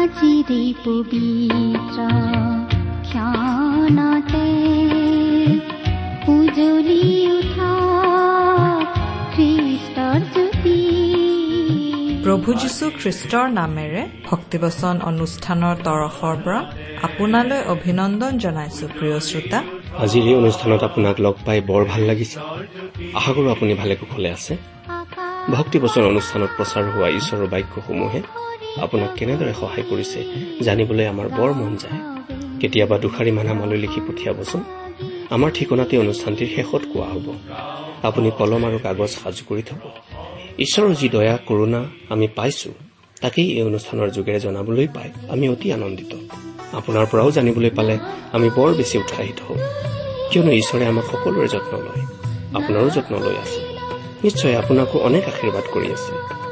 আজিৰে পবিত্ৰ ক্ষণতে উজলি উঠা খ্ৰীষ্টৰ জ্যোতি প্ৰভু যীশু খ্ৰীষ্টৰ নামেৰে ভক্তিবচন অনুষ্ঠানৰ তৰফৰ পৰা আপোনালৈ অভিনন্দন জনাইছো প্ৰিয় শ্ৰোতা। আজিৰ এই অনুষ্ঠানত আপোনাক লগ পাই বৰ ভাল লাগিছে। আশা কৰো আপুনি ভালে কুশলে আছে। ভক্তিবচন অনুষ্ঠানত প্ৰচাৰ হোৱা ঈশ্বৰৰ বাক্যসমূহে আপোনাক কেনেদৰে সহায় কৰিছে জানিবলৈ আমাৰ বৰ মন যায়। কেতিয়াবা দুষাৰি মান আমালৈ লিখি পঠিয়াবচোন। আমাৰ ঠিকনাতে অনুষ্ঠানটিৰ শেষত কোৱা হ'ব। আপুনি কলম আৰু কাগজ সাজু কৰি থব। ঈশ্বৰৰ যি দয়া কৰোণা আমি পাইছো তাকেই এই অনুষ্ঠানৰ যোগেৰে জনাবলৈ পাই আমি অতি আনন্দিত। আপোনাৰ পৰাও জানিবলৈ পালে আমি বৰ বেছি উৎসাহিত হওঁ। কিয়নো ঈশ্বৰে আমাক সকলোৰে যত্ন লয়। আপোনাৰো যত্ন লৈ আছে। নিশ্চয় আপোনাকো অনেক আশীৰ্বাদ কৰি আছে।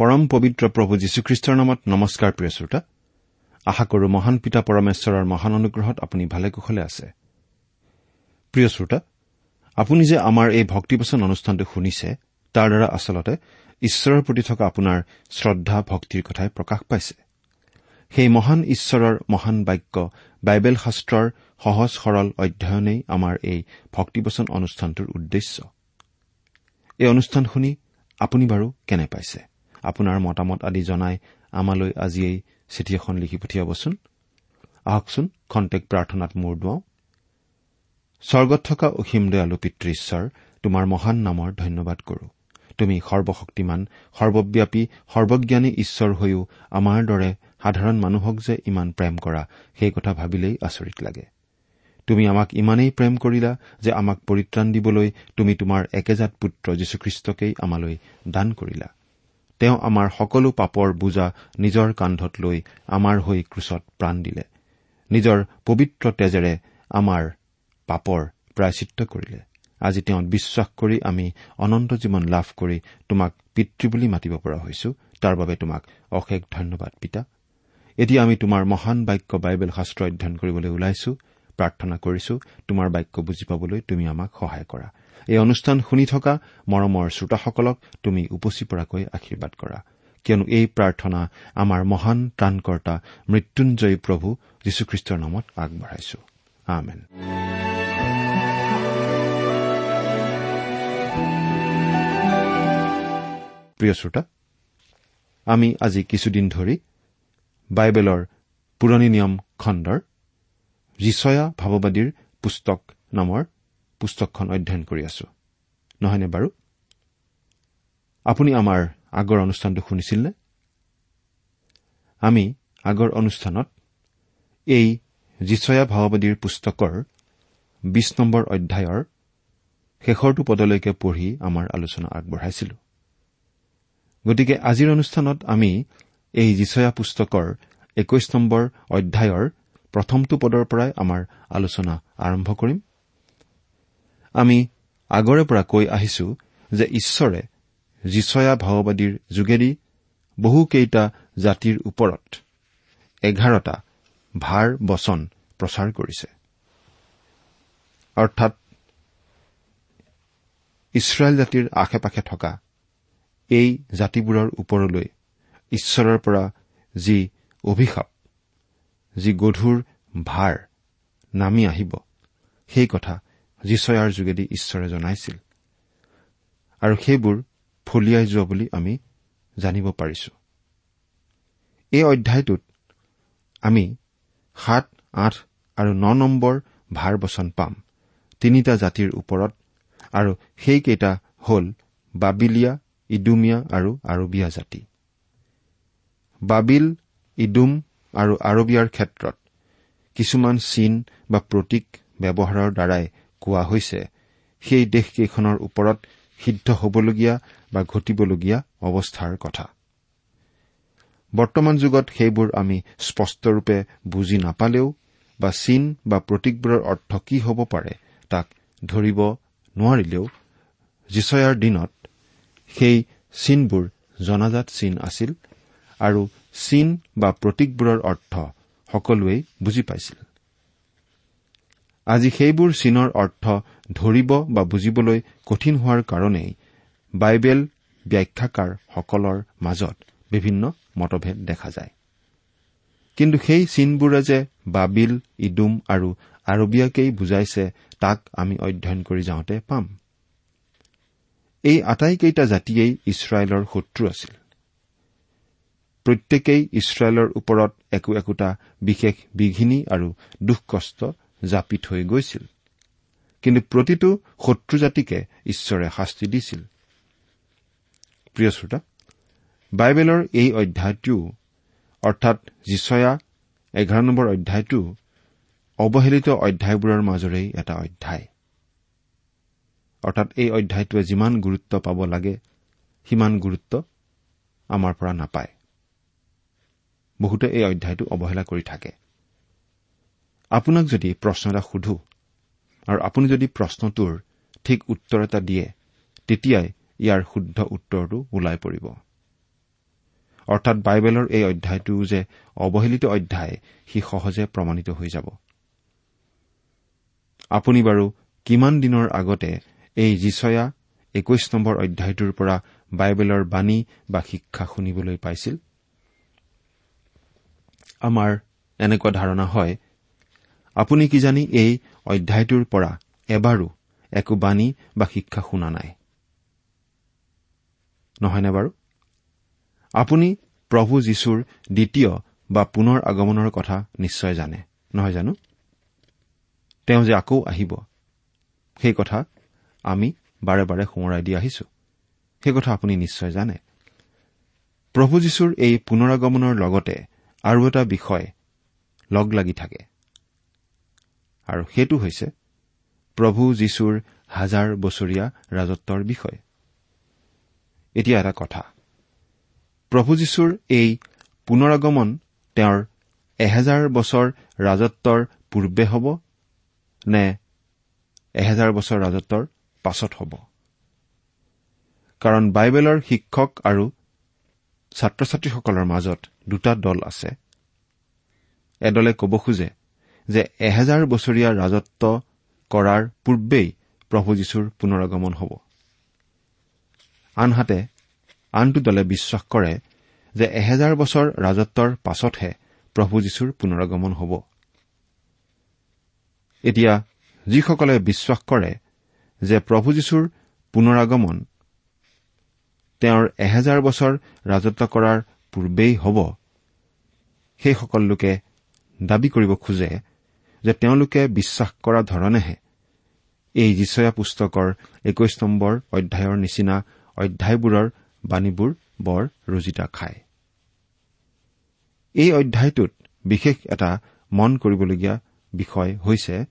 পৰম পবিত্ৰ প্ৰভু যীশুখ্ৰীষ্টৰ নামত নমস্কাৰ প্ৰিয় শ্ৰোতা। আশা কৰো মহান পিতা পৰমেশ্বৰৰ মহান অনুগ্ৰহত আপুনি ভালে কুশলে আছে। প্ৰিয় শ্ৰোতা আপুনি যে আমাৰ এই ভক্তিবচন অনুষ্ঠানটো শুনিছে তাৰ দ্বাৰা আচলতে ঈশ্বৰৰ প্ৰতি থকা আপোনাৰ শ্ৰদ্ধা ভক্তিৰ কথাই প্ৰকাশ পাইছে। সেই মহান ঈশ্বৰৰ মহান বাক্য বাইবেল শাস্ত্ৰৰ সহজ সৰল অধ্যয়নেই আমাৰ এই ভক্তিবচন অনুষ্ঠানটোৰ উদ্দেশ্য। এই অনুষ্ঠান শুনি আপুনি বাৰু কেনে পাইছে? আপোনাৰ মতামত আদি জনাই আমালৈ আজিয়েই চিঠি এখন লিখি পঠিয়াবচোন। আহকচোন খন্তেক প্ৰাৰ্থনাত মূৰ দুৱাওঁ। স্বৰ্গত থকা অসীম দয়ালু পিতৃ ঈশ্বৰ তোমাৰ মহান নামৰ ধন্যবাদ কৰো। তুমি সৰ্বশক্তিমান সৰ্বব্যাপী সৰ্বজ্ঞানী ঈশ্বৰ হৈও আমাৰ দৰে সাধাৰণ মানুহক যে ইমান প্ৰেম কৰা সেই কথা ভাবিলেই আচৰিত লাগে। তুমি আমাক ইমানেই প্ৰেম কৰিলা যে আমাক পৰিত্ৰাণ দিবলৈ তুমি তোমাৰ একেজাত পুত্ৰ যীশুখ্ৰীষ্টকেই আমালৈ দান কৰিলা। তেওঁ আমাৰ সকলো পাপৰ বোজা নিজৰ কান্ধত লৈ আমাৰ হৈ ক্ৰুচত প্ৰাণ দিলে। নিজৰ পবিত্ৰ তেজেৰে আমাৰ পাপৰ প্ৰায়চিত্ৰ কৰিলে। আজি তেওঁত বিশ্বাস কৰি আমি অনন্ত জীৱন লাভ কৰি তোমাক পিতৃ বুলি মাতিব পৰা হৈছো। তাৰ বাবে তোমাক অশেষ ধন্যবাদ পিতা। এতিয়া আমি তোমাৰ মহান বাক্য বাইবেল শাস্ত্ৰ অধ্যয়ন কৰিবলৈ ওলাইছো প্ৰাৰ্থনা কৰিছো। তোমাৰ বাক্য বুজি পাবলৈ তুমি আমাক সহায় কৰা। এই অনুষ্ঠান শুনি থকা মৰমৰ শ্ৰোতাসকলক তুমি উপচি পৰাকৈ আশীৰ্বাদ কৰা। কিয়নো এই প্ৰাৰ্থনা আমাৰ মহান ত্ৰাণকৰ্তা মৃত্যুঞ্জয়ী প্ৰভু যীশুখ্ৰীষ্টৰ নামত আগবঢ়াইছো। আমি আজি কিছুদিন ধৰি বাইবেলৰ পুৰণি নিয়ম খণ্ডৰ যিচয়া ভাৱবাদীৰ পুস্তক নামৰ পুস্তকখন অধ্যয়ন কৰি আছো। নহয়নে বাৰু? আপুনি আমাৰ আগৰ অনুষ্ঠানটো শুনিছিলনে আমি আগৰ অনুষ্ঠানত এই যিচয়া ভাৱবাদীৰ পুস্তকৰ বিশ নম্বৰ অধ্যায়ৰ শেষৰটো পদলৈকে পঢ়ি আমাৰ আলোচনা আগবঢ়াইছিলো। গতিকে আজিৰ অনুষ্ঠানত আমি এই যিচয়া পুস্তকৰ একৈশ নম্বৰ অধ্যায়ৰ প্ৰথমটো পদৰ পৰাই আমাৰ আলোচনা আৰম্ভ কৰিম। আমি আগৰে পৰা কৈ আহিছো যে ঈশ্বৰে যিচয়া ভাওবাদীৰ যোগেদি বহুকেইটা জাতিৰ ওপৰত এঘাৰটা ভাৰ বচন প্ৰচাৰ কৰিছে। অৰ্থাৎ ইছৰাইল জাতিৰ আশে পাশে থকা এই জাতিবোৰৰ ওপৰলৈ ঈশ্বৰৰ পৰা যি অভিশাপ যি গধুৰ ভাৰ নামি আহিব সেই কথা যিচয়াৰ যোগেদি ঈশ্বৰে জনাইছিল। আৰু সেইবোৰ ফলিয়াই যোৱা বুলি আমি জানিব পাৰিছো। এই অধ্যায়টোত আমি সাত আঠ আৰু ন নম্বৰ ভাৰ বচন পাম। তিনিটা জাতিৰ ওপৰত আৰু সেইকেইটা হ'ল বাবিলিয়া ইডুমিয়া আৰু আৰবীয়া জাতি। বাবিল ইডুম আৰু আৰবিয়াৰ ক্ষেত্ৰত কিছুমান চিন বা প্ৰতীক ব্যৱহাৰৰ দ্বাৰাই কোৱা হৈছে। সেই দেশকেইখনৰ ওপৰত সিদ্ধ হ'বলগীয়া বা ঘটিবলগীয়া অৱস্থাৰ কথা। বৰ্তমান যুগত সেইবোৰ আমি স্পষ্টৰূপে বুজি নাপালেও বা চিন বা প্ৰতীকবোৰৰ অৰ্থ কি হ'ব পাৰে তাক ধৰিব নোৱাৰিলেও যিচয়াৰ দিনত সেই চিনবোৰ জনাজাত চিন আছিল আৰু চিন বা প্ৰতীকবোৰৰ অৰ্থ সকলোৱেই বুজি পাইছিল। আজি সেইবোৰ চিনৰ অৰ্থ ধৰিব বা বুজিবলৈ কঠিন হোৱাৰ কাৰণেই বাইবেল ব্যাখ্যাকাৰসকলৰ মাজত বিভিন্ন মতভেদ দেখা যায়। কিন্তু সেই চিনবোৰে যে বাবিল ইডুম আৰু আৰবিয়াকেই বুজাইছে তাক আমি অধ্যয়ন কৰি যাওঁতে পাম। এই আটাইকেইটা জাতিয়েই ইছৰাইলৰ শত্ৰু আছিল। প্ৰত্যেকেই ইছৰাইলৰ ওপৰত একো একোটা বিশেষ বিঘিনি আৰু দুখ কষ্ট জাপি থৈ গৈছিল। কিন্তু প্ৰতিটো শত্ৰু জাতিকে ঈশ্বৰে শাস্তি দিছিল। প্ৰিয় শ্ৰোতা বাইবেলৰ এই অধ্যায়টো অৰ্থাৎ যিচয়া এঘাৰ নম্বৰ অধ্যায়টো অৱহেলিত অধ্যায়বোৰৰ মাজৰেই এটা অধ্যায়। অৰ্থাৎ এই অধ্যায়টোৱে যিমান গুৰুত্ব পাব লাগে সিমান গুৰুত্ব আমাৰ পৰা নাপায়। বহুতে এই অধ্যায়টো অৱহেলা কৰি থাকে। আপোনাক যদি প্ৰশ্ন এটা সুধো আৰু আপুনি যদি প্ৰশ্নটোৰ ঠিক উত্তৰ এটা দিয়ে তেতিয়াই ইয়াৰ শুদ্ধ উত্তৰটো ওলাই পৰিব। অৰ্থাৎ বাইবেলৰ এই অধ্যায়টো যে অৱহেলিত অধ্যায় সি সহজে প্ৰমাণিত হৈ যাব। আপুনি বাৰু কিমান দিনৰ আগতে এই যিচয়া একৈশ নম্বৰ অধ্যায়টোৰ পৰা বাইবেলৰ বাণী বা শিক্ষা শুনিবলৈ পাইছিল? আমাৰ এনেকুৱা ধাৰণা হয় আপুনি কিজানি এই অধ্যায়টোৰ পৰা এবাৰো একো বাণী বা শিক্ষা শুনা নাই? নহয়নে বাৰু? আপুনি প্ৰভু যীশুৰ দ্বিতীয় বা পুনৰ আগমনৰ কথা নিশ্চয় জানে নহয় জানো? তেওঁ যে আকৌ আহিব সেই কথা আমি বাৰে বাৰে সোঁৱৰাই দি আহিছো। সেই কথা আপুনি নিশ্চয় জানে। প্ৰভু যীশুৰ এই পুনৰাগমনৰ লগতে আৰু এটা বিষয় লগ লাগি থাকে। আৰু সেইটো হৈছে প্ৰভু যীশুৰ হাজাৰ বছৰীয়া ৰাজত্বৰ বিষয়। এতিয়া এটা কথা। প্ৰভু যীশুৰ এই পুনৰাগমন তেওঁৰ এহেজাৰ বছৰ ৰাজত্বৰ পূৰ্বে হ'ব নে এহেজাৰ বছৰ ৰাজত্বৰ পাছত হ'ব? কাৰণ বাইবেলৰ শিক্ষক আৰু ছাত্ৰ ছাত্ৰীসকলৰ মাজত দুটা দল আছে। এদলে ক'ব খোজে যে এহেজাৰ বছৰীয়া ৰাজত্ব কৰাৰ পূৰ্বেই প্ৰভু যীশুৰ পুনৰাগমন হ'ব। আনহাতে আনটো দলে বিশ্বাস কৰে যে এহেজাৰ বছৰ ৰাজত্বৰ পাছতহে প্ৰভু যীশুৰ পুনৰাগমন হ'ব। এতিয়া যিসকলে বিশ্বাস কৰে যে প্ৰভু যীশুৰ পুনৰাগমন তেওঁৰ এহেজাৰ বছৰ ৰাজত্ব কৰাৰ পূৰ্বেই হ'ব সেইসকল লোকে দাবী কৰিব খোজে যে তেওঁলোকে বিশ্বাস কৰা ধৰণেহে। এই যিচয়া পুস্তকৰ একৈশ নম্বৰ অধ্যায়ৰ নিচিনা অধ্যায়বোৰৰ বাণীবোৰ বৰ ৰজিতা খায়। এই অধ্যায়টোত বিশেষ এটা মন কৰিবলগীয়া বিষয় হৈছে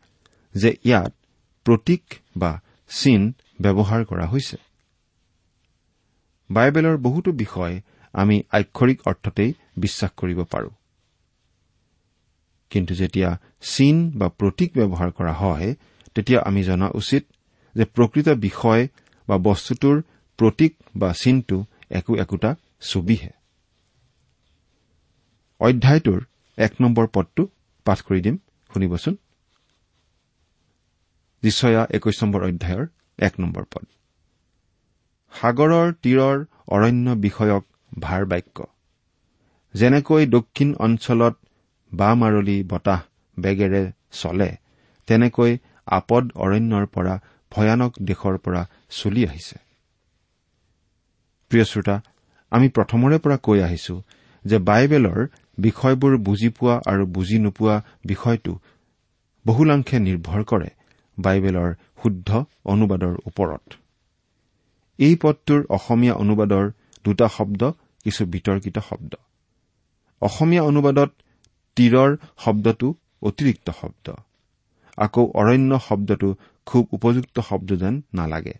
যে ইয়াত প্ৰতীক বা চিন ব্যৱহাৰ কৰা হৈছে। বাইবেলৰ বহুতো বিষয় আমি আক্ষৰিক অৰ্থতেই বিশ্বাস কৰিব পাৰোঁ। কিন্তু যেতিয়া চিন বা প্ৰতীক ব্যৱহাৰ কৰা হয় তেতিয়া আমি জনা উচিত যে প্ৰকৃত বিষয় বা বস্তুটোৰ প্ৰতীক বা চিনটো একো একোটা ছবিহে। অধ্যায়টোৰ এক নম্বৰ পদটো পাঠ কৰি দিম শুনিবচোন। যিচয়া একৈশ নম্বৰ অধ্যায়ৰ এক নম্বৰ পদ। সাগৰৰ তীৰৰ অৰণ্য বিষয়ক ভাৰ বাক্য। যেনেকৈ দক্ষিণ অঞ্চলত বামাৰলি বতাহ বেগেৰে চলে তেনেকৈ আপদ অৰণ্যৰ পৰা ভয়ানক দেশৰ পৰা চলি আহিছে। প্ৰিয় শ্ৰোতা আমি প্ৰথমৰে পৰা কৈ আহিছো যে বাইবেলৰ বিষয়বোৰ বুজি পোৱা আৰু বুজি নোপোৱা বিষয়টো বহুলাংশে নিৰ্ভৰ কৰে বাইবেলৰ শুদ্ধ অনুবাদৰ ওপৰত। এই পদটোৰ অসমীয়া অনুবাদৰ দুটা শব্দ কিছু বিতৰ্কিত শব্দ। অসমীয়া অনুবাদত তীৰৰ শব্দটো অতিৰিক্ত শব্দ। আকৌ অৰণ্য শব্দটো খুব উপযুক্ত শব্দ যেন নালাগে।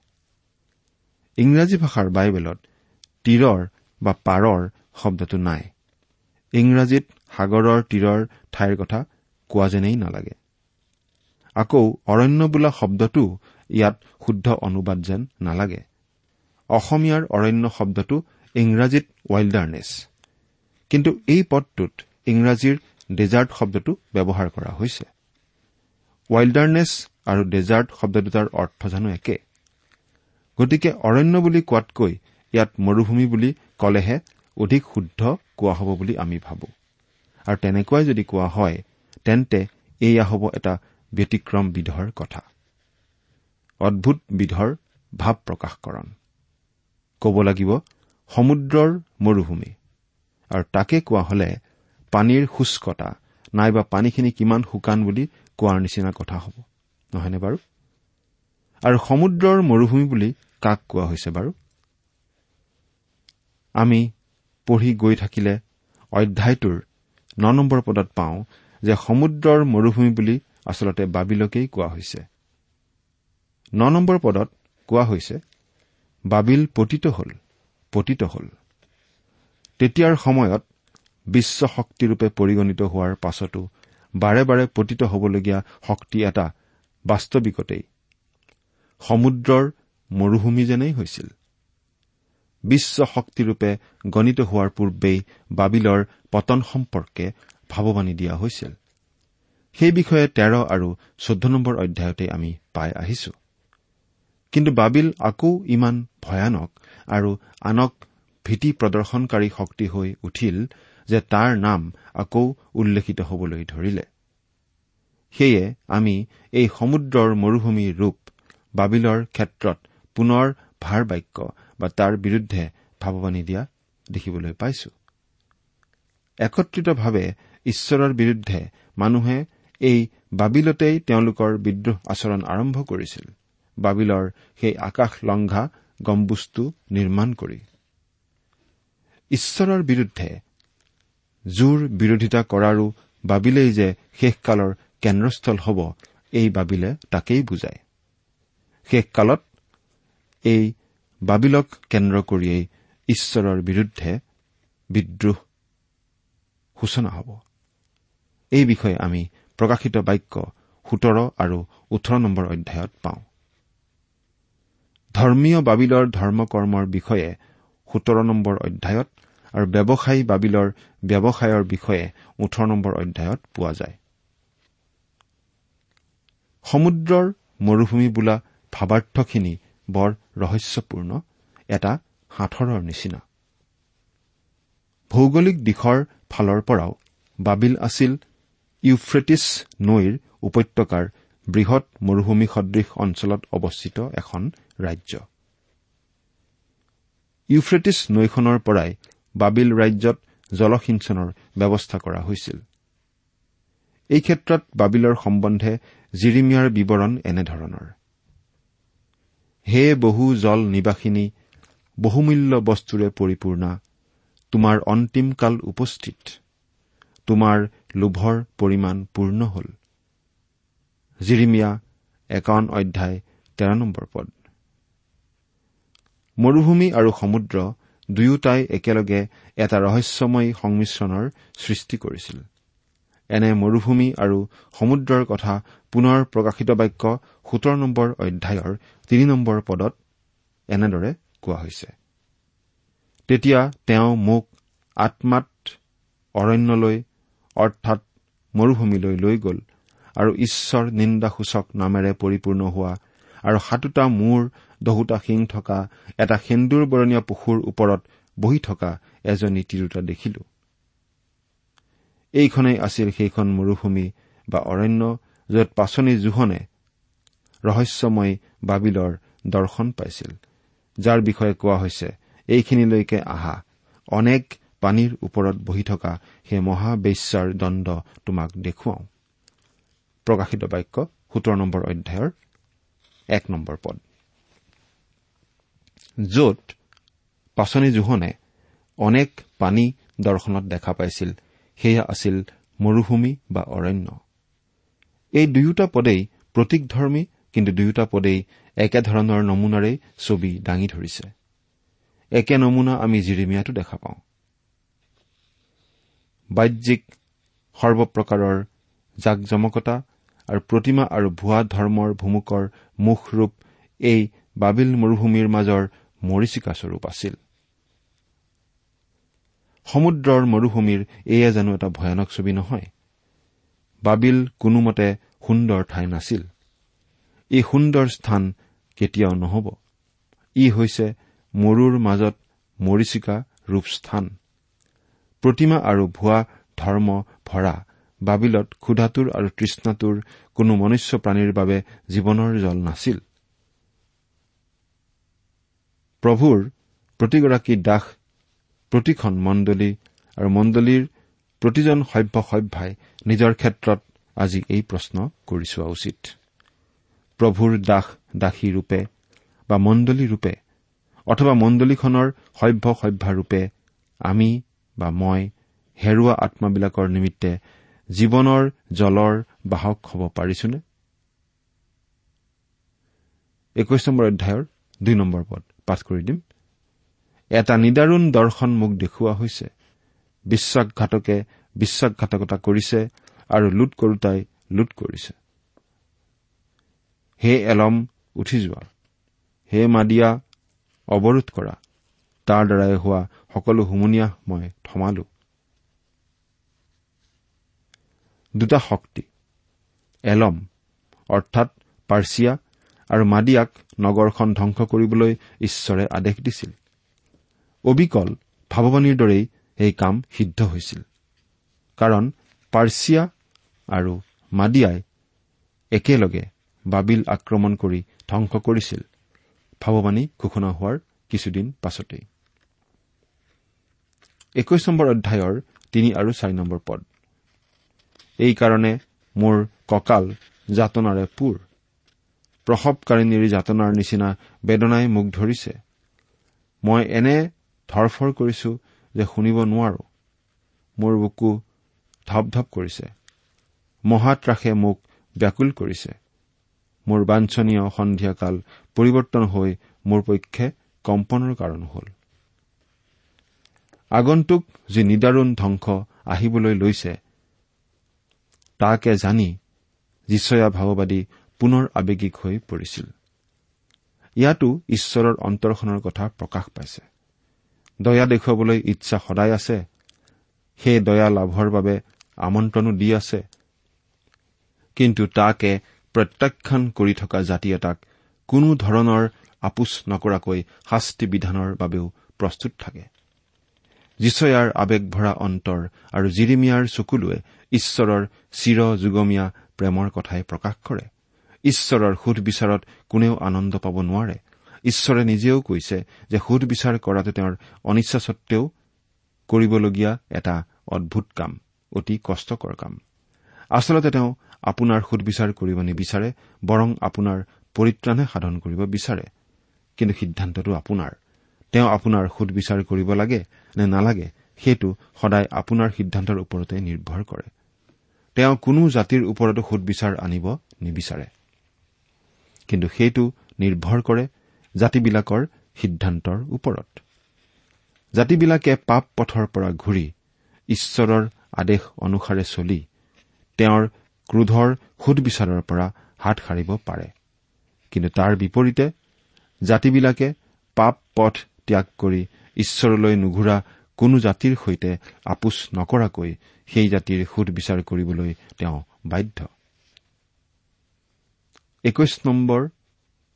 ইংৰাজী ভাষাৰ বাইবেলত তীৰৰ বা পাৰৰ শব্দটো নাই। ইংৰাজীত সাগৰৰ তীৰৰ ঠাইৰ কথা কোৱা যেনেই নালাগে। আকৌ অৰণ্য বোলা শব্দটো ইয়াত শুদ্ধ অনুবাদ যেন নালাগে। অসমীয়াৰ অৰণ্য শব্দটো ইংৰাজীত ৱাইল্ডাৰনেছ কিন্তু এই পদটোত ইংৰাজীৰ ডেজাৰ্ট শব্দটো ব্যৱহাৰ কৰা হৈছে। ৱাইল্ডাৰনেছ আৰু ডেজাৰ্ট শব্দ দুটাৰ অৰ্থ জানো একে। গতিকে অৰণ্য বুলি কোৱাতকৈ ইয়াত মৰুভূমি বুলি কলেহে অধিক শুদ্ধ কোৱা হ'ব বুলি আমি ভাবো। আৰু তেনেকুৱাই যদি কোৱা হয় তেন্তে এয়া হ'ব এটা ব্যতিক্ৰম বিধৰ কথা। অদ্ভুত বিধৰ ভাৱ প্ৰকাশকৰণ। ক'ব লাগিব সমুদ্ৰৰ মৰুভূমি। আৰু তাকে কোৱা হলে পানীৰ শুষ্কতা নাইবা পানীখিনি কিমান শুকান বুলি কোৱাৰ নিচিনা কথা হ'ব। নহয়নে বাৰু? আৰু সমুদ্ৰৰ মৰুভূমি বুলি কাক কোৱা হৈছে বাৰু? আমি পঢ়ি গৈ থাকিলে অধ্যায়টোৰ ন নম্বৰ পদত পাওঁ যে সমুদ্ৰৰ মৰুভূমি বুলি আচলতে বাবিলকেই কোৱা হৈছে। ন নম্বৰ পদত কোৱা হৈছে বাবিল পতিত হল পতিত হল। তেতিয়াৰ সময়ত বিশ্ব শক্তিৰূপে পৰিগণিত হোৱাৰ পাছতো বাৰে বাৰে পতিত হ'বলগীয়া শক্তি এটা বাস্তৱিকতেই সমুদ্ৰৰ মৰুভূমি যেনেই হৈছিল। বিশ্ব শক্তিৰূপে গণিত হোৱাৰ পূৰ্বেই বাবিলৰ পতন সম্পৰ্কে ভাৱবাণী দিয়া হৈছিল। সেই বিষয়ে তেৰ আৰু চৈধ্য নম্বৰ অধ্যায়তে আমি পাই আহিছো। কিন্তু বাবিল আকৌ ইমান ভয়ানক আৰু আনক ভীতি প্ৰদৰ্শনকাৰী শক্তি হৈ উঠিল যে তাৰ নাম আকৌ উল্লেখিত হবলৈ ধৰিলে। সেয়ে আমি এই সমুদ্ৰৰ মৰুভূমিৰ ৰূপ বাবিলৰ ক্ষেত্ৰত পুনৰ ভাৰ বাক্য বা তাৰ বিৰুদ্ধে ভাৱবাণী দিয়া দেখিবলৈ পাইছো। একত্ৰিতভাৱে ঈশ্বৰৰ বিৰুদ্ধে মানুহে এই বাবিলতেই তেওঁলোকৰ বিদ্ৰোহ আচৰণ আৰম্ভ কৰিছিল। বাবিলৰ সেই আকাশ লংঘা গম্বুজটো নিৰ্মাণ কৰি। ঈশ্বৰৰ বিৰুদ্ধে জোৰ বিৰোধিতা কৰাৰো বাবিলেই যে শেষকালৰ কেন্দ্ৰস্থল হ'ব এই বাবিলে তাকেই বুজায়। শেষকালত এই বাবিলক কেন্দ্ৰ কৰিয়েই ঈশ্বৰৰ বিৰুদ্ধে বিদ্ৰোহ সূচনা হ'ব। এই বিষয়ে আমি প্ৰকাশিত বাক্য সোতৰ আৰু ওঠৰ নম্বৰ অধ্যায়ত পাওঁ। ধৰ্মীয় বাবিলৰ ধৰ্মকৰ্মৰ বিষয়ে সোতৰ নম্বৰ অধ্যায়ত আৰু ব্যৱসায়ী বাবিলৰ ব্যৱসায়ৰ বিষয়ে ওঠৰ নম্বৰ অধ্যায়ত পোৱা যায়। সমুদ্ৰৰ মৰুভূমি বোলা ভাৱাৰ্থখিনি বৰ ৰহস্যপূৰ্ণ এটা সাঁথৰৰ নিচিনা। ভৌগোলিক দিশৰ ফালৰ পৰাও বাবিল আছিল ইউফ্ৰেটিছ নৈৰ উপত্যকাৰ বৃহৎ মৰুভূমি সদৃশ অঞ্চলত অৱস্থিত এখন ৰাজ্য। ইউফ্ৰেটিছ নৈখনৰ পৰাই বাবিল ৰাজ্যত জলসিঞ্চনৰ ব্যৱস্থা কৰা হৈছিল। এই ক্ষেত্ৰত বাবিলৰ সম্বন্ধে জিৰিমিয়াৰ বিৱৰণ এনেধৰণৰ। হে বহু জল নিবাসিনী বহুমূল্য বস্তুৰে পৰিপূৰ্ণা তোমাৰ অন্তিম কাল উপস্থিত। তোমাৰ লোভৰ পৰিমাণ পূৰ্ণ হল। জিৰিমিয়া একাৱন অধ্যায় তেৰ নম্বৰ পদ। মৰুভূমি আৰু সমুদ্ৰ দুয়োটাই একেলগে এটা ৰহস্যময়ী সংমিশ্ৰণৰ সৃষ্টি কৰিছিল। এনে মৰুভূমি আৰু সমুদ্ৰৰ কথা পুনৰ প্ৰকাশিত বাক্য সোতৰ নম্বৰ অধ্যায়ৰ তিনি নম্বৰ পদত এনেদৰে কোৱা হৈছে। তেতিয়া তেওঁ মোক আত্মাত অৰণ্যলৈ অৰ্থাৎ মৰুভূমিলৈ লৈ গ'ল আৰু ঈশ্বৰ নিন্দাসূচক নামেৰে পৰিপূৰ্ণ হোৱা আৰু সাতোটা মূৰ দহোটা শিং থকা এটা সেন্দুৰ বৰণীয়া পশুৰ ওপৰত বহি থকা এজনী তিৰোতা দেখিলো। এইখনেই আছিল সেইখন মৰুভূমি বা অৰণ্য য'ত পাচনি জোহনে ৰহস্যময় বাবিলৰ দৰ্শন পাইছিল যাৰ বিষয়ে কোৱা হৈছে এইখিনিলৈকে আহা অনেক পানীৰ ওপৰত বহি থকা সেই মহাবেশ্যাৰ দণ্ড তোমাক দেখুৱাওঁ। প্ৰকাশিত বাক্য সোতৰ নম্বৰ অধ্যায়ৰ এক নম্বৰ পদ। য'ত পাচনি জোহনে অনেক পানী দৰ্শনত দেখা পাইছিল সেয়া আছিল মৰুভূমি বা অৰণ্য। এই দুয়োটা পদেই প্ৰতীকধৰ্মী কিন্তু দুয়োটা পদেই একেধৰণৰ নমুনাৰেই ছবি দাঙি ধৰিছে। একে নমুনা আমি জিৰিমিয়াতো দেখা পাওঁ। বাহ্যিক সৰ্বপ্ৰকাৰৰ জাক জমকতা আৰু প্ৰতিমা আৰু ভুৱা ধৰ্মৰ ভুমুকৰ মুখৰূপ এই বাবিল মৰুভূমিৰ মাজৰ মৰিচিকাস্বৰূপ আছিল। সমুদ্ৰৰ মৰুভূমিৰ এয়া জানো এটা ভয়ানক ছবি নহয়। বাবিল কোনোমতে সুন্দৰ ঠাই নাছিল। এই সুন্দৰ স্থান কেতিয়াও নহব। ই হৈছে মৰুৰ মাজত মৰিচিকা ৰূপস্থান। প্ৰতিমা আৰু ভুৱা ধৰ্ম ভৰা বাবিলত ক্ষুধাতুৰ আৰু তৃষ্ণাতুৰ কোনো মনুষ্য প্ৰাণীৰ বাবে জীৱনৰ জল নাছিল। প্ৰভুৰ প্ৰতিগৰাকী দাস প্ৰতিখন মণ্ডলী আৰু মণ্ডলীৰ প্ৰতিজন সভ্য সভ্যাই নিজৰ ক্ষেত্ৰত আজি এই প্ৰশ্ন কৰি চোৱা উচিত। প্ৰভুৰ দাস দাসী ৰূপে বা মণ্ডলী ৰূপে অথবা মণ্ডলীখনৰ সভ্য সভ্যাৰূপে আমি বা মই হেৰুৱা আত্মাবিলাকৰ নিমিত্তে জীৱনৰ জলৰ বাহক হ'ব পাৰিছোনে? একৈশ নম্বৰ অধ্যায়ৰ দুই নম্বৰ পদ পাঠ কৰি দিম। এটা নিদাৰুণ দৰ্শন মোক দেখুওৱা হৈছে। বিশ্বাসঘাতকে বিশ্বাসঘাতকতা কৰিছে আৰু লুট কৰোতাই লুট কৰিছে। হে এলম উঠি যোৱা। হে মাদিয়া অৱৰোধ কৰা। তাৰ দ্বাৰাই হোৱা সকলো হুমুনিয়াহ মই থমালো দুটা শক্তি এলম অৰ্থাৎ পাৰ্চিয়া আৰু মাদিয়াক নগৰখন ধ্বংস কৰিবলৈ ঈশ্বৰে আদেশ দিছিল। অবিকল ভাৱবাণীৰ দৰেই এই কাম সিদ্ধ হৈছিল। কাৰণ পাৰ্চিয়া আৰু মাদিয়াই একেলগে বাবিল আক্ৰমণ কৰি ধ্বংস কৰিছিল। ভাৱবাণী ঘোষণা হোৱাৰ কিছুদিন পাছতেই। একৈশ নম্বৰ অধ্যায়ৰ তিনি আৰু চাৰি নম্বৰ পদ। এইকাৰণে মোৰ কঁকাল যাতনাৰে পুৰ। প্ৰসৱকাৰিণীৰ যাতনাৰ নিচিনা বেদনাই মোক ধৰিছে। মই এনে ধৰফৰ কৰিছো যে শুনিব নোৱাৰো। মোৰ বুকু ধপধপ কৰিছে। মহাত্ৰাসে মোক ব্যাকুল কৰিছে। মোৰ বাঞ্ছনীয় সন্ধিয়াকাল পৰিৱৰ্তন হৈ মোৰ পক্ষে কম্পনৰ কাৰণ হ'ল। আগন্তুক যি নিদাৰুণ ধ্বংস আহিবলৈ লৈছে তাকে জানি যিচয়া ভাৱবাদী পুনৰ আৱেগিক হৈ পৰিছিল। ইয়াতো ঈশ্বৰৰ অন্তৰখনৰ কথা প্ৰকাশ পাইছে। দয়া দেখুৱাবলৈ ইচ্ছা সদায় আছে। সেই দয়া লাভৰ বাবে আমন্ত্ৰণো দি আছে। কিন্তু তাকে প্ৰত্যাখ্যান কৰি থকা জাতি এটাক কোনো ধৰণৰ আপোচ নকৰাকৈ শাস্তি বিধানৰ বাবেও প্ৰস্তুত থাকে। যিচয়াৰ আৱেগভৰা অন্তৰ আৰু জিৰিমিয়াৰ চকুলোৱে ঈশ্বৰৰ চিৰ যুগমীয়া প্ৰেমৰ কথাই প্ৰকাশ কৰে। ঈশ্বৰৰ সুধবিচাৰত কোনেও আনন্দ পাব নোৱাৰে। ঈশ্বৰে নিজেও কৈছে যে সুধবিচাৰ কৰাটো তেওঁৰ অনিচ্ছা সত্বেও কৰিবলগীয়া এটা অদ্ভুত কাম অতি কষ্টকৰ কাম। আচলতে তেওঁ আপোনাৰ সুধবিচাৰ কৰিব নিবিচাৰে বৰং আপোনাৰ পৰিত্ৰাণহে সাধন কৰিব বিচাৰে। কিন্তু সিদ্ধান্তটো আপোনাৰ। তেওঁ আপোনাৰ সুধবিচাৰ কৰিব লাগে নে নালাগে সেইটো সদায় আপোনাৰ সিদ্ধান্তৰ ওপৰতে নিৰ্ভৰ কৰে। তেওঁ কোনো জাতিৰ ওপৰতো সুধবিচাৰ আনিব নিবিচাৰে। কিন্তু সেইটো নিৰ্ভৰ কৰে জাতিবিলাকৰ সিদ্ধান্তৰ ওপৰত। জাতিবিলাকে পাপ পথৰ পৰা ঘূৰি ঈশ্বৰৰ আদেশ অনুসাৰে চলি তেওঁৰ ক্ৰোধৰ সুদবিচাৰৰ পৰা হাত সাৰিব পাৰে। কিন্তু তাৰ বিপৰীতে জাতিবিলাকে পাপ পথ ত্যাগ কৰি ঈশ্বৰলৈ নুঘূৰা কোনো জাতিৰ সৈতে আপোচ নকৰাকৈ সেই জাতিৰ সুদবিচাৰ কৰিবলৈ তেওঁ বাধ্য। একৈশ নম্বৰ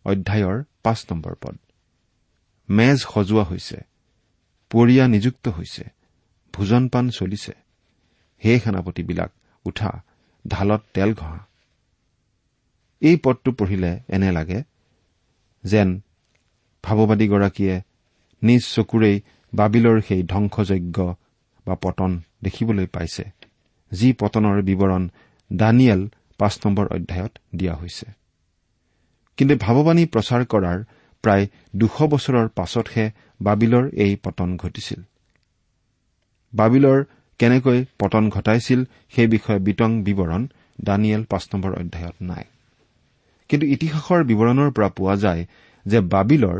অধ্যায়ৰ পাঁচ নম্বৰ পদ। মেজ সজোৱা হৈছে পৰিয়া নিযুক্ত হৈছে ভোজন পান চলিছে। হে সেনাপতিবিলাক উঠা ঢালত তেল ঘঁহা। এই পদটো পঢ়িলে এনে লাগে যেন ভাৱবাদীগৰাকীয়ে নিজ চকুৰেই বাবিলৰ সেই ধ্বংসযজ্ঞ বা পতন দেখিবলৈ পাইছে যি পতনৰ বিৱৰণ দানিয়েল পাঁচ নম্বৰ অধ্যায়ত দিয়া হৈছে। কিন্তু ভাৱবাণী প্ৰচাৰ কৰাৰ প্ৰায় দুশ বছৰৰ পাছতহে বাবিলৰ এই পতন ঘটিছিল। বাবিলৰ কেনেকৈ পতন ঘটাইছিল সেই বিষয়ে বিতং বিৱৰণ দানিয়েল পাঁচ নম্বৰ অধ্যায়ত নাই। কিন্তু ইতিহাসৰ বিৱৰণৰ পৰা পোৱা যায় যে বাবিলৰ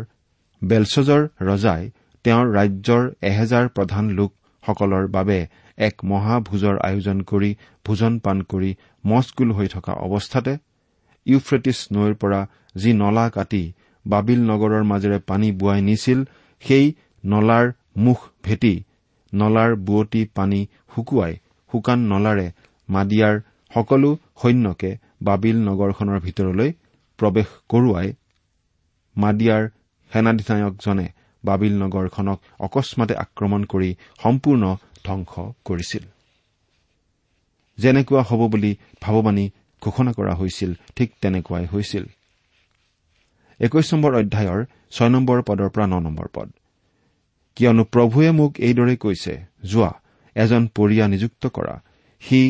বেলচজৰ ৰজাই তেওঁৰ ৰাজ্যৰ এহেজাৰ প্ৰধান লোকসকলৰ বাবে এক মহাভোজৰ আয়োজন কৰি ভোজন পান কৰি মচগুল হৈ থকা অৱস্থাতে ইউফ্ৰেটিছ নৈৰ পৰা যি নলা কাটি বাবিল নগৰৰ মাজেৰে পানী বোৱাই নিছিল সেই নলাৰ মুখ ভেটি নলাৰ বুৱতী পানী শুকুৱাই শুকান নলাৰে মাদিয়াৰ সকলো সৈন্যকে বাবিল নগৰখনৰ ভিতৰলৈ প্ৰৱেশ কৰোৱাই মাদিয়াৰ সেনাধিনায়কজনে বাবিল নগৰখনক অকস্মাতে আক্ৰমণ কৰি সম্পূৰ্ণ ধবংস কৰিছিল। যেনেকুৱা হ'ব বুলি ভাৱবাণী ঘোষণা কৰা হৈছিল ঠিক তেনেকুৱাই হৈছিল। একৈশ নম্বৰ অধ্যায়ৰ ছয় নম্বৰ পদৰ পৰা ন নম্বৰ পদ। কিয়নো প্ৰভুৱে মোক এইদৰে কৈছে যোৱা এজন পৰিয়া নিযুক্ত কৰা। সি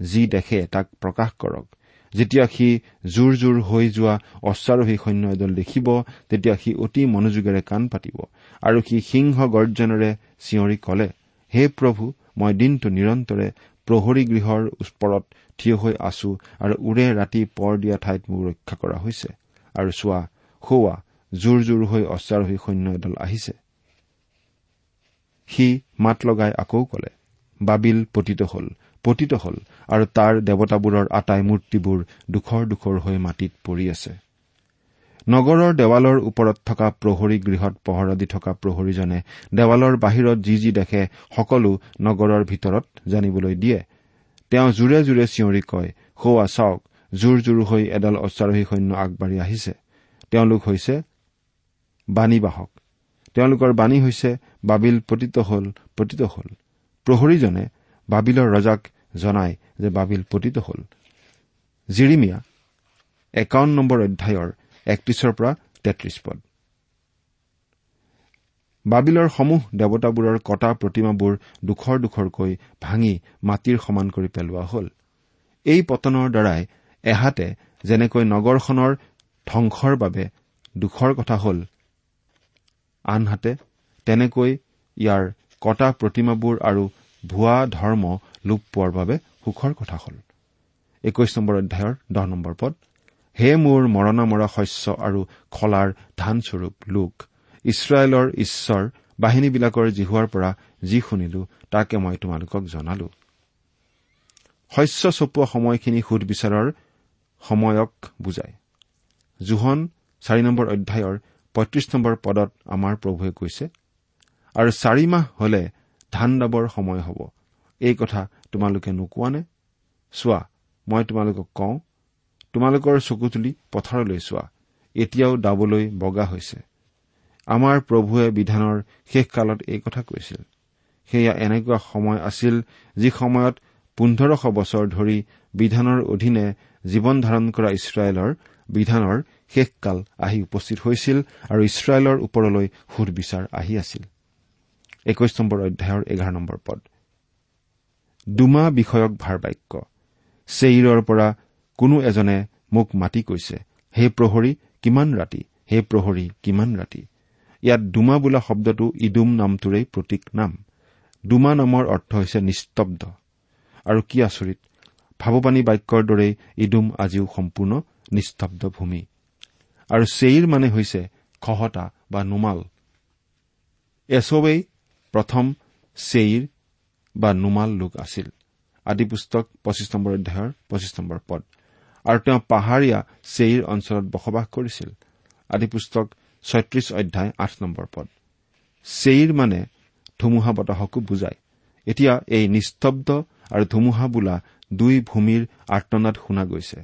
যি দেখে তাক প্ৰকাশ কৰক। যেতিয়া সি জোৰ জোৰ হৈ যোৱা অশ্বাৰোহী সৈন্য এদল দেখিব তেতিয়া সি অতি মনোযোগেৰে কাণ পাতিব। আৰু সি সিংহ গৰ্জনেৰে চিঞৰি কলে হে প্ৰভু মই দিনটো নিৰন্তৰে প্ৰহৰী গৃহৰ ওপৰত থিয় হৈ আছো আৰু ওৰে ৰাতি পৰ দিয়া ঠাইত মোক ৰক্ষা কৰা হৈছে। আৰু চোৱা সৌৱা জোৰ জোৰ হৈ অশ্বাৰোহী সৈন্য এদল আহিছে। সি মাত লগাই আকৌ কলে বাবিল পতিত হল পতিত হল আৰু তাৰ দেৱতাবোৰৰ আটাই মূৰ্তিবোৰ দুখৰ দুখৰ হৈ মাটিত পৰি আছে। নগৰৰ দেৱালৰ ওপৰত থকা প্ৰহৰী গৃহত পহৰা দি থকা প্ৰহৰীজনে দেৱালৰ বাহিৰত যি যি দেখে সকলো নগৰৰ ভিতৰত জানিবলৈ দিয়ে। তেওঁ জোৰে জোৰে চিঞৰি কয় সৌৱা চাওক জোৰ জোৰ হৈ এডাল অশ্বাৰোহী সৈন্য আগবাঢ়ি আহিছে। তেওঁলোক হৈছে বাণীবাহক। তেওঁলোকৰ বাণী হৈছে বাবিল পতিত হল পতিত হল। প্ৰহৰীজনে বাবিলৰ ৰজাক জনায় যে বাবিল পতিত হল। জিৰিমিয়া একাৱন্ন নম্বৰ অধ্যায়ৰ একত্ৰিশৰ পৰা তেত্ৰিশ পদ। বাবিলৰ সমূহ দেৱতাবোৰৰ কটা প্ৰতিমাবোৰ দুখৰ দুখৰকৈ ভাঙি মাটিৰ সমান কৰি পেলোৱা হল। এই পতনৰ দ্বাৰাই এহাতে যেনেকৈ নগৰখনৰ ধ্বংসৰ বাবে দুখৰ কথা হল আনহাতে তেনেকৈ ইয়াৰ কটা প্ৰতিমাবোৰ আৰু ভুৱা ধৰ্ম লোপ পোৱাৰ বাবে সুখৰ কথা হল। একৈশ নম্বৰ অধ্যায়ৰ দহ নম্বৰ পদ। হে মোৰ মৰণা মৰা শস্য আৰু খলাৰ ধানস্বৰূপ লোক ইছৰাইলৰ ঈশ্বৰ বাহিনীবিলাকৰ জিহুৱাৰ পৰা যি শুনিলো তাকে মই তোমালোকক জনালো। শস্য চপোৱা সময়খিনি সুধবিচাৰৰ সময়ক বুজায়। জোহন চাৰি নম্বৰ অধ্যায়ৰ পঁয়ত্ৰিশ নম্বৰ পদত আমাৰ প্ৰভুৱে কৈছে আৰু চাৰি মাহ হলে ধান দাবৰ সময় হ'ব। এই কথা তোমালোকে নোকোৱানে? চোৱা মই তোমালোকক কওঁ তোমালোকৰ চকু তুলি পথাৰলৈ চোৱা। এতিয়াও দাবলৈ বগা হৈছে। আমাৰ প্ৰভুৱে বিধানৰ শেষকালত এই কথা কৈছিল। সেয়া এনেকুৱা সময় আছিল যি সময়ত পোন্ধৰশ বছৰ ধৰি বিধানৰ অধীনে জীৱন ধাৰণ কৰা ইছৰাইলৰ বিধানৰ শেষকাল আহি উপস্থিত হৈছিল আৰু ইছৰাইলৰ ওপৰলৈ সুদবিচাৰ আহি আছিল। একৈশ নম্বৰ অধ্যায়ৰ এঘাৰ নম্বৰ পদ। দুমা বিষয়ক ভাৰ বাক্য চেইৰৰ পৰা কোনো এজনে মোক মাতি কৈছে হে প্ৰহৰী কিমান ৰাতি? হে প্ৰহৰী কিমান ৰাতি? ইয়াত ডুমা বোলা শব্দটো ইডুম নামটোৰেই প্ৰতীক নাম। ডুমা নামৰ অৰ্থ হৈছে নিস্তব্ধ। আৰু কি আচৰিত ভাৱবাণী বাক্যৰ দৰেই ইডুম আজিও সম্পূৰ্ণ নিস্তব্ধ ভূমি। আৰু চেইৰ মানে হৈছে খহতা বা নুমাল। এছৱেই প্ৰথম চেইৰ বা নুমাল লোক আছিল। আদি পুস্তক পঁচিছ নম্বৰ অধ্যায়ৰ পঁচিছ নম্বৰ পদ। আৰু তেওঁ পাহাৰীয়া চেইৰ অঞ্চলত বসবাস কৰিছিল। আদি পুস্তক ছয়ত্ৰিশ অধ্যায় আঠ নম্বৰ পদ। চেইৰ মানে ধুমুহা বতাহকো বুজায়। এতিয়া এই নিস্তব্ধ আৰু ধুমুহা বোলা দুই ভূমিৰ আৰ্তনাদ শুনা গৈছে।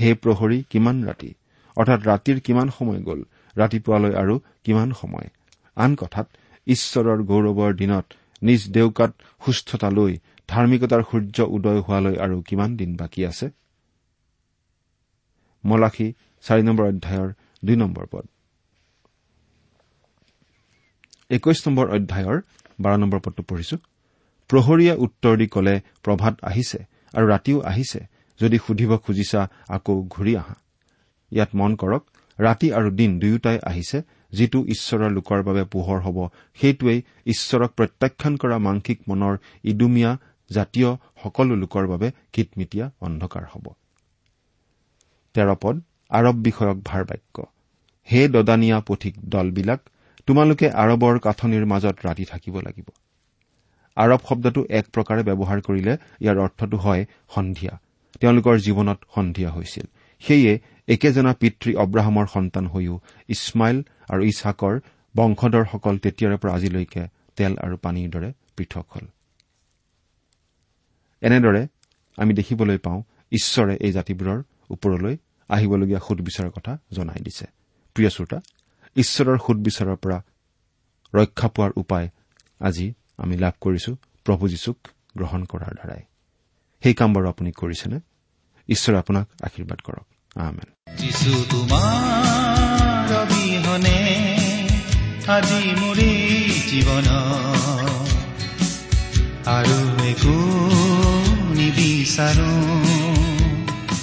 হে প্ৰহৰী কিমান ৰাতি? অৰ্থাৎ ৰাতিৰ কিমান সময় গ'ল? ৰাতিপুৱালৈ আৰু কিমান সময়? আন কথাত ঈশ্বৰৰ গৌৰৱৰ দিনত নিজ দেউকাত সুস্থতা লৈ ধাৰ্মিকতাৰ সূৰ্য উদয় হোৱালৈ আৰু কিমান দিন বাকী আছে? মলাখী চাৰি নম্বৰ অধ্যায়ৰ দুই নম্বৰ পদ। একৈশ নম্বৰ অধ্যায়ৰ বাৰ নম্বৰ পদটো পঢ়িছো। প্ৰহৰীয়ে উত্তৰ দি কলে প্ৰভাত আহিছে আৰু ৰাতিও আহিছে যদি সুধিব খুজিছা আকৌ ঘূৰি আহা। ইয়াত মন কৰক ৰাতি আৰু দিন দুয়োটাই আহিছে যিটো ঈশ্বৰৰ লোকৰ বাবে পোহৰ হ'ব। সেইটোৱেই ঈশ্বৰক প্ৰত্যাখ্যান কৰা মাংসিক মনৰ ইডুমীয়া জাতীয় সকলো লোকৰ বাবে কিটমিটীয়া অন্ধকাৰ হ'ব। তেৰপদ আৰৱ বিষয়ক ভাৰ বাক্য হে দদানীয়া পথিক দলবিলাক তোমালোকে আৰৱৰ কাঠনিৰ মাজত ৰাতি থাকিব লাগিব। আৰৱ শব্দটো এক প্ৰকাৰে ব্যৱহাৰ কৰিলে ইয়াৰ অৰ্থটো হয় সন্ধিয়া। তেওঁলোকৰ জীৱনত সন্ধিয়া হৈছিল। সেয়ে একেজনা পিতৃ অব্ৰাহামৰ সন্তান হৈও ইছমাইল আৰু ইছহাকৰ বংশধৰসকল তেতিয়াৰে পৰা আজিলৈকে তেল আৰু পানীৰ দৰে পৃথক হল। এনেদৰে আমি দেখিবলৈ পাওঁ ঈশ্বৰে এই জাতিবোৰৰ ওপৰলৈ আহিবলগীয়া সুদবিচাৰৰ কথা জনাই দিছে। প্ৰিয় শ্ৰোতা ঈশ্বৰৰ সুদবিচাৰৰ পৰা ৰক্ষা পোৱাৰ উপায় আজি আমি লাভ কৰিছো প্ৰভু যীশুক গ্ৰহণ কৰাৰ দ্বাৰাই। সেই কাম বাৰু আপুনি কৰিছেনে? ঈশ্বৰে আপোনাক আশীৰ্বাদ কৰক। আৰু একো নিবিচাৰো।